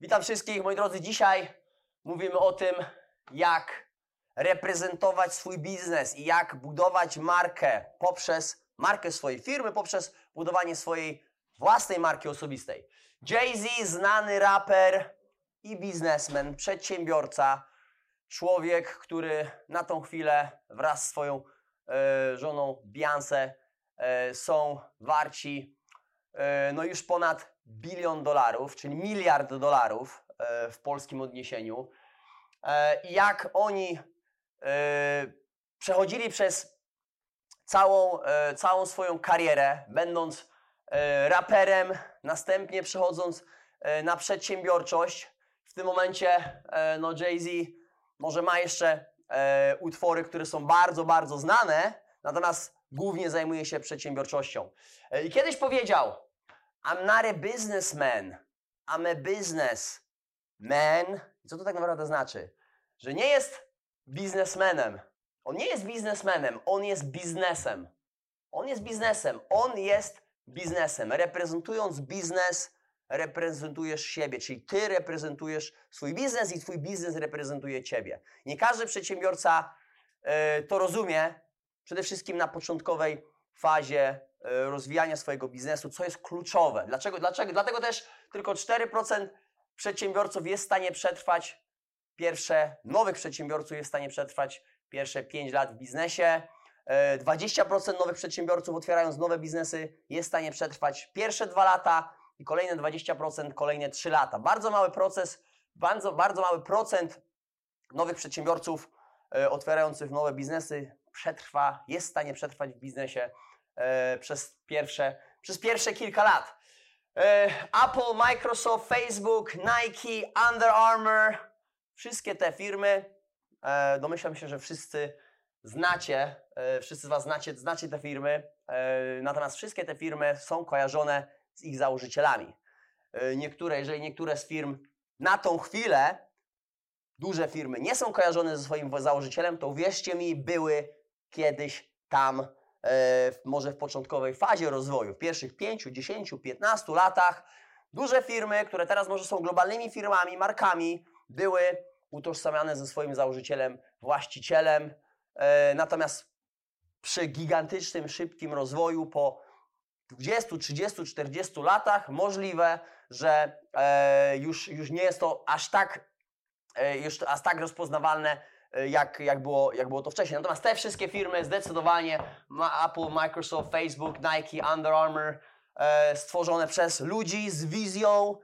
Witam wszystkich, moi drodzy. Dzisiaj mówimy o tym, jak reprezentować swój biznes i jak budować markę poprzez markę swojej firmy, poprzez budowanie swojej własnej marki osobistej. Jay-Z, znany raper i biznesmen, przedsiębiorca, człowiek, który na tą chwilę wraz z swoją e, żoną Beyoncé e, są warci no już ponad bilion dolarów, czyli miliard dolarów e, w polskim odniesieniu. E, I jak oni e, przechodzili przez całą, e, całą swoją karierę, będąc e, raperem, następnie przechodząc e, na przedsiębiorczość. W tym momencie e, no Jay-Z może ma jeszcze e, utwory, które są bardzo, bardzo znane, natomiast głównie zajmuje się przedsiębiorczością. E, I kiedyś powiedział, I'm not a businessman, I'm a business man. I co to tak naprawdę znaczy? Że nie jest biznesmenem. On nie jest biznesmenem, on jest biznesem. On jest biznesem, on jest biznesem. Reprezentując biznes, reprezentujesz siebie, czyli ty reprezentujesz swój biznes i twój biznes reprezentuje ciebie. Nie każdy przedsiębiorca e, to rozumie, przede wszystkim na początkowej fazie rozwijania swojego biznesu, co jest kluczowe. Dlaczego? Dlaczego? Dlatego też tylko 4% przedsiębiorców jest w stanie przetrwać pierwsze, nowych przedsiębiorców jest w stanie przetrwać pierwsze 5 lat w biznesie. E, 20% nowych przedsiębiorców otwierając nowe biznesy jest w stanie przetrwać pierwsze 2 lata i kolejne 20% kolejne 3 lata. Bardzo mały proces, bardzo, bardzo mały procent nowych przedsiębiorców e, otwierających nowe biznesy przetrwa, jest w stanie przetrwać w biznesie e, przez, pierwsze, przez pierwsze kilka lat. E, Apple, Microsoft, Facebook, Nike, Under Armour, wszystkie te firmy, e, domyślam się, że wszyscy znacie, e, wszyscy z Was znacie, znacie te firmy, e, natomiast wszystkie te firmy są kojarzone z ich założycielami. E, niektóre, jeżeli niektóre z firm na tą chwilę, duże firmy nie są kojarzone ze swoim założycielem, to wierzcie mi, były kiedyś tam, e, może w początkowej fazie rozwoju, w pierwszych 5, 10, 15 latach. Duże firmy, które teraz może są globalnymi firmami, markami, były utożsamiane ze swoim założycielem, właścicielem. E, natomiast przy gigantycznym, szybkim rozwoju po 20, 30, 40 latach możliwe, że e, już, już nie jest to aż tak, e, już aż tak rozpoznawalne, e, jak, jak, było, jak było to wcześniej. Natomiast te wszystkie firmy zdecydowanie, Apple, Microsoft, Facebook, Nike, Under Armour, e, stworzone przez ludzi z wizją,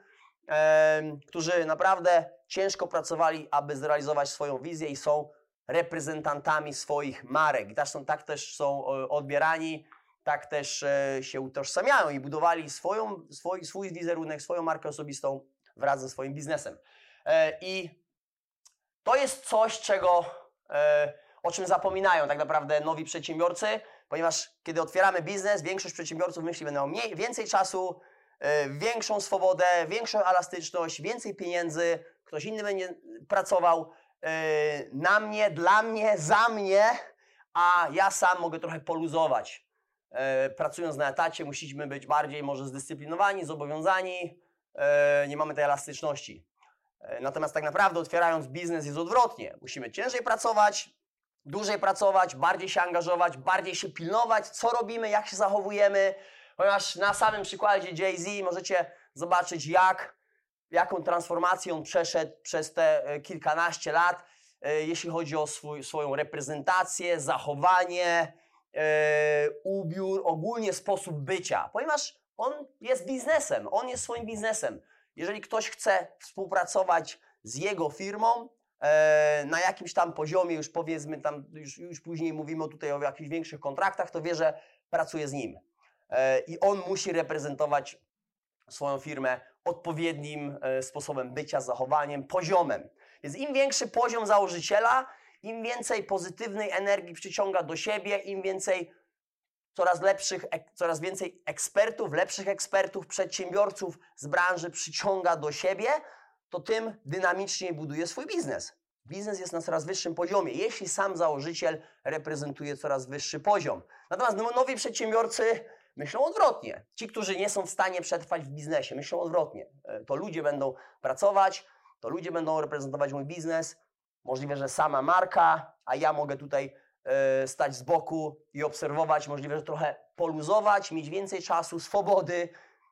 e, którzy naprawdę ciężko pracowali, aby zrealizować swoją wizję i są reprezentantami swoich marek. I Zresztą tak też są e, odbierani, tak też e, się utożsamiają i budowali swoją, swój, swój wizerunek, swoją markę osobistą wraz ze swoim biznesem. E, I to jest coś, czego, e, o czym zapominają tak naprawdę nowi przedsiębiorcy, ponieważ kiedy otwieramy biznes, większość przedsiębiorców myśli, będą mniej, więcej czasu, e, większą swobodę, większą elastyczność, więcej pieniędzy, ktoś inny będzie pracował e, na mnie, dla mnie, za mnie, a ja sam mogę trochę poluzować. Pracując na etacie musimy być bardziej może zdyscyplinowani, zobowiązani, nie mamy tej elastyczności. E, Natomiast tak naprawdę otwierając biznes jest odwrotnie. Musimy ciężej pracować, dłużej pracować, bardziej się angażować, bardziej się pilnować, co robimy, jak się zachowujemy. Ponieważ na samym przykładzie Jay-Z możecie zobaczyć, jak, jaką transformację on przeszedł przez te e, kilkanaście lat, e, jeśli chodzi o swój, swoją reprezentację, zachowanie, ubiór, ogólnie sposób bycia. Ponieważ on jest biznesem, on jest swoim biznesem. Jeżeli ktoś chce współpracować z jego firmą e, na jakimś tam poziomie, już powiedzmy tam, już, już później mówimy tutaj o jakichś większych kontraktach, to wie, że pracuje z nim. E, I on musi reprezentować swoją firmę odpowiednim e, sposobem bycia, zachowaniem, poziomem. Więc im większy poziom założyciela, im więcej pozytywnej energii przyciąga do siebie, im więcej coraz lepszych, coraz więcej ekspertów, lepszych ekspertów, przedsiębiorców z branży przyciąga do siebie, to tym dynamiczniej buduje swój biznes. Biznes jest na coraz wyższym poziomie, jeśli sam założyciel reprezentuje coraz wyższy poziom. Natomiast no- nowi przedsiębiorcy myślą odwrotnie. Ci, którzy nie są w stanie przetrwać w biznesie, myślą odwrotnie. E, to ludzie będą pracować, to ludzie będą reprezentować mój biznes. Możliwe, że sama marka, a ja mogę tutaj stać z boku i obserwować, możliwe, że trochę poluzować, mieć więcej czasu, swobody.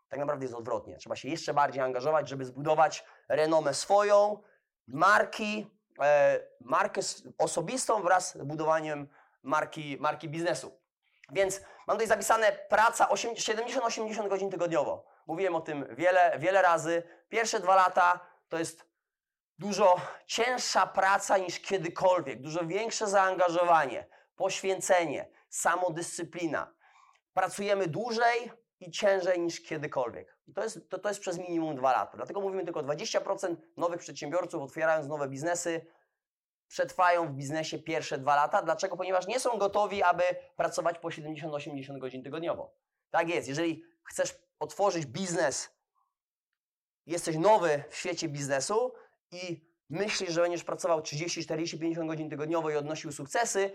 Tak naprawdę jest odwrotnie. Trzeba się jeszcze bardziej angażować, żeby zbudować renomę swoją, marki, e, markę osobistą wraz z budowaniem marki, marki biznesu. Więc mam tutaj zapisane praca 70-80 godzin tygodniowo. Mówiłem o tym wiele, wiele razy. Pierwsze dwa lata to jest dużo cięższa praca niż kiedykolwiek, dużo większe zaangażowanie, poświęcenie, samodyscyplina. Pracujemy dłużej i ciężej niż kiedykolwiek. I to jest, to, to jest przez minimum dwa lata. Dlatego mówimy tylko 20% nowych przedsiębiorców, otwierając nowe biznesy, przetrwają w biznesie pierwsze dwa lata. Dlaczego? Ponieważ nie są gotowi, aby pracować po 70-80 godzin tygodniowo. Tak jest. Jeżeli chcesz otworzyć biznes, jesteś nowy w świecie biznesu i myślisz, że będziesz pracował 30, 40, 50 godzin tygodniowo i odnosił sukcesy,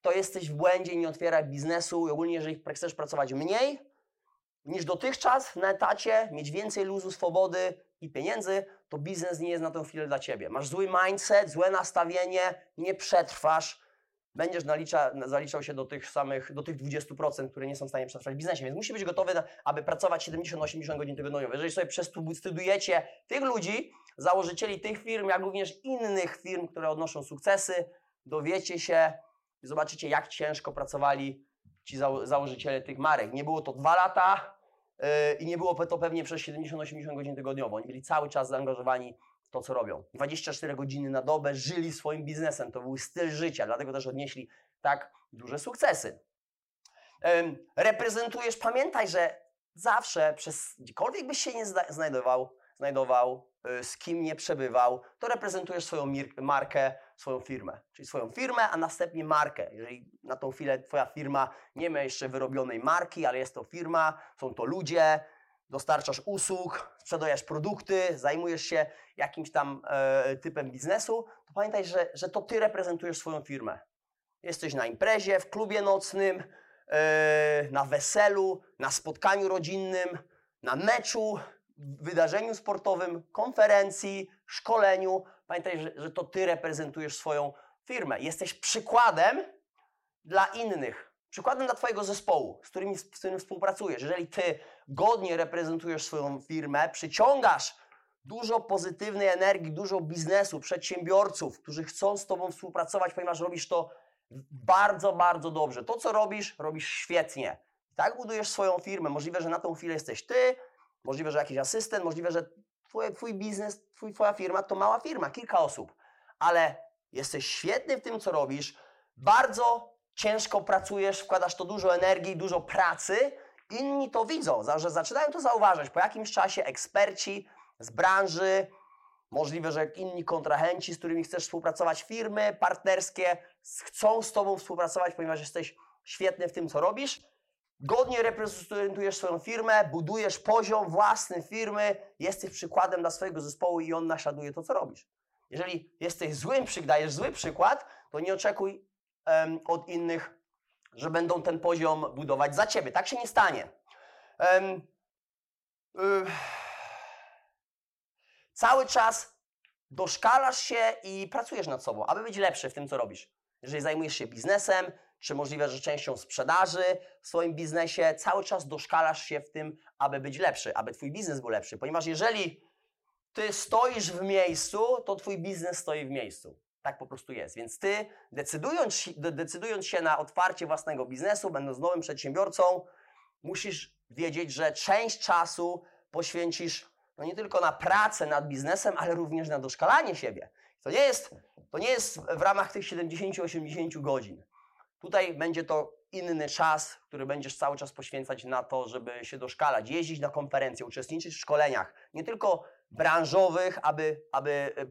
to jesteś w błędzie i nie otwieraj biznesu. I ogólnie, jeżeli chcesz pracować mniej niż dotychczas na etacie, mieć więcej luzu, swobody, i pieniędzy, to biznes nie jest na tę chwilę dla ciebie. Masz zły mindset, złe nastawienie, nie przetrwasz, będziesz nalicza, zaliczał się do tych samych, do tych 20%, które nie są w stanie przetrwać w biznesie. Więc musi być gotowy, na, aby pracować 70-80 godzin tygodniowo. Jeżeli sobie przestudujecie tych ludzi, założycieli tych firm, jak również innych firm, które odnoszą sukcesy, dowiecie się i zobaczycie, jak ciężko pracowali ci założyciele tych marek. Nie było to dwa lata, Yy, i nie było to pewnie przez 70-80 godzin tygodniowo. Oni byli cały czas zaangażowani w to, co robią. 24 godziny na dobę żyli swoim biznesem. To był styl życia, dlatego też odnieśli tak duże sukcesy. Reprezentujesz, pamiętaj, że zawsze, przez gdziekolwiek byś się nie znajdował, znajdował, z kim nie przebywał, to reprezentujesz swoją markę, swoją firmę. Czyli swoją firmę, a następnie markę. Jeżeli na tą chwilę Twoja firma nie ma jeszcze wyrobionej marki, ale jest to firma, są to ludzie, dostarczasz usług, sprzedajesz produkty, zajmujesz się jakimś tam e, typem biznesu, to pamiętaj, że, że to Ty reprezentujesz swoją firmę. Jesteś na imprezie, w klubie nocnym, e, na weselu, na spotkaniu rodzinnym, na meczu, wydarzeniu sportowym, konferencji, szkoleniu. Pamiętaj, że, że to ty reprezentujesz swoją firmę. Jesteś przykładem dla innych. Przykładem dla Twojego zespołu, z którym, z którym współpracujesz. Jeżeli Ty godnie reprezentujesz swoją firmę, przyciągasz dużo pozytywnej energii, dużo biznesu, przedsiębiorców, którzy chcą z Tobą współpracować, ponieważ robisz to bardzo, bardzo dobrze. To, co robisz, robisz świetnie. Tak budujesz swoją firmę. Możliwe, że na tą chwilę jesteś Ty, Możliwe, że jakiś asystent, możliwe, że twój, twój biznes, twój, twoja firma to mała firma, kilka osób, ale jesteś świetny w tym, co robisz, bardzo ciężko pracujesz, wkładasz to dużo energii, dużo pracy, inni to widzą, że zaczynają to zauważać. Po jakimś czasie eksperci z branży, możliwe, że inni kontrahenci, z którymi chcesz współpracować, firmy partnerskie, chcą z Tobą współpracować, ponieważ jesteś świetny w tym, co robisz godnie reprezentujesz swoją firmę, budujesz poziom własny firmy, jesteś przykładem dla swojego zespołu i on naśladuje to, co robisz. Jeżeli jesteś złym, dajesz zły przykład, to nie oczekuj um, od innych, że będą ten poziom budować za ciebie. Tak się nie stanie. Um, cały czas doszkalasz się i pracujesz nad sobą, aby być lepszy w tym, co robisz. Jeżeli zajmujesz się biznesem, czy możliwe, że częścią sprzedaży w swoim biznesie, cały czas doszkalasz się w tym, aby być lepszy, aby Twój biznes był lepszy. Ponieważ jeżeli Ty stoisz w miejscu, to Twój biznes stoi w miejscu. Tak po prostu jest. Więc Ty, decydując, decydując się na otwarcie własnego biznesu, będąc nowym przedsiębiorcą, musisz wiedzieć, że część czasu poświęcisz no nie tylko na pracę nad biznesem, ale również na doszkalanie siebie. To nie jest, to nie jest w ramach tych 70-80 godzin. Tutaj będzie to inny czas, który będziesz cały czas poświęcać na to, żeby się doszkalać, jeździć na konferencje, uczestniczyć w szkoleniach, nie tylko branżowych, aby, aby e,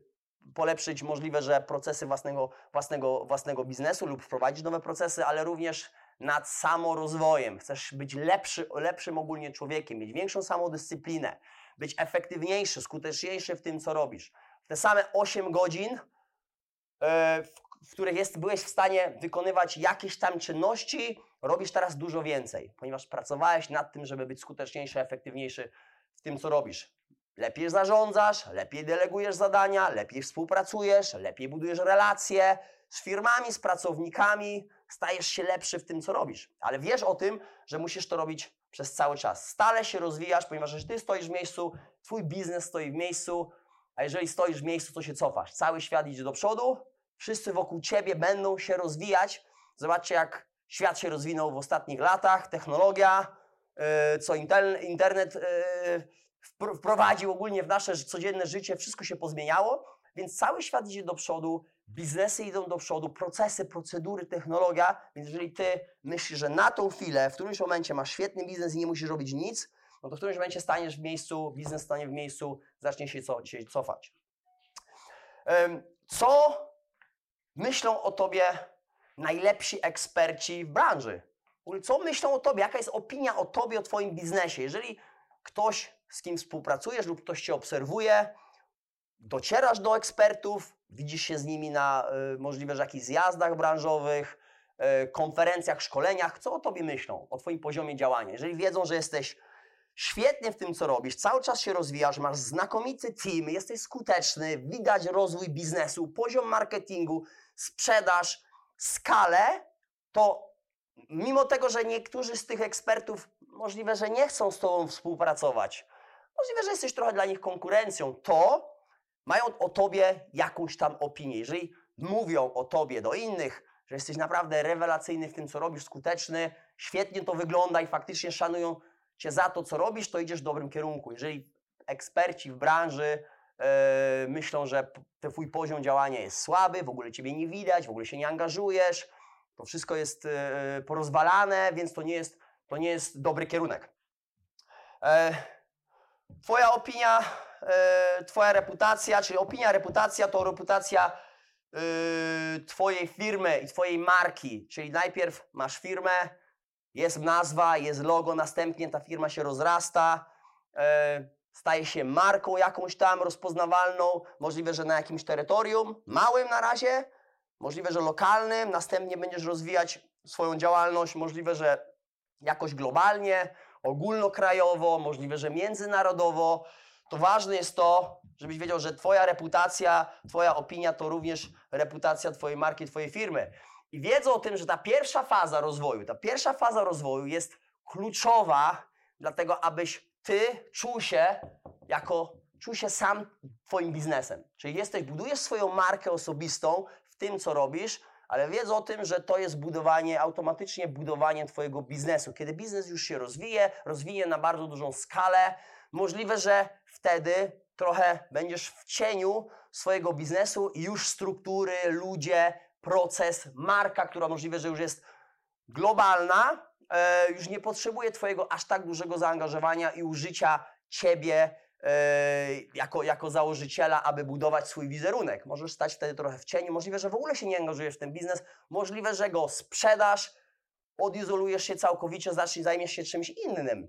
polepszyć możliwe, że procesy własnego, własnego, własnego biznesu lub wprowadzić nowe procesy, ale również nad samorozwojem. Chcesz być lepszy, lepszym ogólnie człowiekiem, mieć większą samodyscyplinę, być efektywniejszy, skuteczniejszy w tym, co robisz. Te same 8 godzin, e, w w których jest, byłeś w stanie wykonywać jakieś tam czynności, robisz teraz dużo więcej, ponieważ pracowałeś nad tym, żeby być skuteczniejszy, efektywniejszy w tym, co robisz. Lepiej zarządzasz, lepiej delegujesz zadania, lepiej współpracujesz, lepiej budujesz relacje z firmami, z pracownikami, stajesz się lepszy w tym, co robisz. Ale wiesz o tym, że musisz to robić przez cały czas. Stale się rozwijasz, ponieważ jeżeli ty stoisz w miejscu, twój biznes stoi w miejscu, a jeżeli stoisz w miejscu, to się cofasz. Cały świat idzie do przodu, wszyscy wokół ciebie będą się rozwijać. Zobaczcie, jak świat się rozwinął w ostatnich latach, technologia, yy, co internet yy, wprowadził ogólnie w nasze codzienne życie, wszystko się pozmieniało, więc cały świat idzie do przodu, biznesy idą do przodu, procesy, procedury, technologia, więc jeżeli ty myślisz, że na tą chwilę, w którymś momencie masz świetny biznes i nie musisz robić nic, no to w którymś momencie staniesz w miejscu, biznes stanie w miejscu, zacznie się, co, się cofać. Co myślą o tobie najlepsi eksperci w branży? Co myślą o tobie? Jaka jest opinia o tobie, o twoim biznesie? Jeżeli ktoś, z kim współpracujesz lub ktoś cię obserwuje, docierasz do ekspertów, widzisz się z nimi na y, możliwe, że jakichś zjazdach branżowych, y, konferencjach, szkoleniach, co o tobie myślą, o twoim poziomie działania? Jeżeli wiedzą, że jesteś świetnie w tym, co robisz, cały czas się rozwijasz, masz znakomity team, jesteś skuteczny, widać rozwój biznesu, poziom marketingu, sprzedaż, skalę, to mimo tego, że niektórzy z tych ekspertów możliwe, że nie chcą z Tobą współpracować, możliwe, że jesteś trochę dla nich konkurencją, to mają o Tobie jakąś tam opinię. Jeżeli mówią o Tobie do innych, że jesteś naprawdę rewelacyjny w tym, co robisz, skuteczny, świetnie to wygląda i faktycznie szanują Cię za to, co robisz, to idziesz w dobrym kierunku. Jeżeli eksperci w branży yy, myślą, że Twój poziom działania jest słaby, w ogóle Ciebie nie widać, w ogóle się nie angażujesz, to wszystko jest yy, porozwalane, więc to nie jest, to nie jest dobry kierunek. Yy, twoja opinia, Twoja reputacja, czyli opinia, reputacja to reputacja Twojej firmy i Twojej marki. Czyli najpierw masz firmę, jest nazwa, jest logo, następnie ta firma się rozrasta, e, staje się marką jakąś tam rozpoznawalną, możliwe, że na jakimś terytorium, małym na razie, możliwe, że lokalnym, następnie będziesz rozwijać swoją działalność, możliwe, że jakoś globalnie, ogólnokrajowo, możliwe, że międzynarodowo. To ważne jest to, żebyś wiedział, że Twoja reputacja, Twoja opinia to również reputacja Twojej marki, Twojej firmy i wiedzą o tym, że ta pierwsza faza rozwoju, ta pierwsza faza rozwoju jest kluczowa, dlatego abyś ty czuł się jako, czuł się sam twoim biznesem. Czyli jesteś, budujesz swoją markę osobistą w tym, co robisz, ale wiedzą o tym, że to jest budowanie, automatycznie budowanie twojego biznesu. Kiedy biznes już się rozwije, rozwinie na bardzo dużą skalę, możliwe, że wtedy trochę będziesz w cieniu swojego biznesu i już struktury, ludzie, proces, marka, która możliwe, że już jest globalna, e, już nie potrzebuje Twojego aż tak dużego zaangażowania i użycia Ciebie e, jako, jako założyciela, aby budować swój wizerunek. Możesz stać wtedy trochę w cieniu, możliwe, że w ogóle się nie angażujesz w ten biznes, możliwe, że go sprzedasz, odizolujesz się całkowicie, zaczniesz, zajmiesz się czymś innym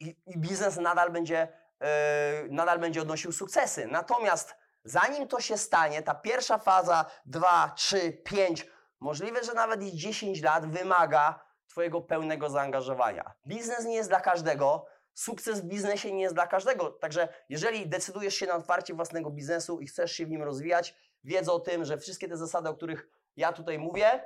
i, i biznes nadal będzie, e, nadal będzie odnosił sukcesy. Natomiast Zanim to się stanie, ta pierwsza faza 2, 3, 5, możliwe, że nawet i 10 lat wymaga Twojego pełnego zaangażowania. Biznes nie jest dla każdego, sukces w biznesie nie jest dla każdego. Także jeżeli decydujesz się na otwarcie własnego biznesu i chcesz się w nim rozwijać, wiedz o tym, że wszystkie te zasady, o których ja tutaj mówię,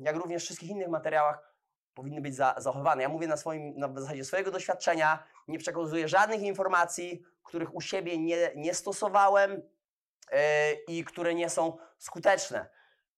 jak również w wszystkich innych materiałach, powinny być zachowane. Ja mówię na, swoim, na zasadzie swojego doświadczenia, nie przekazuję żadnych informacji, których u siebie nie, nie stosowałem yy, i które nie są skuteczne.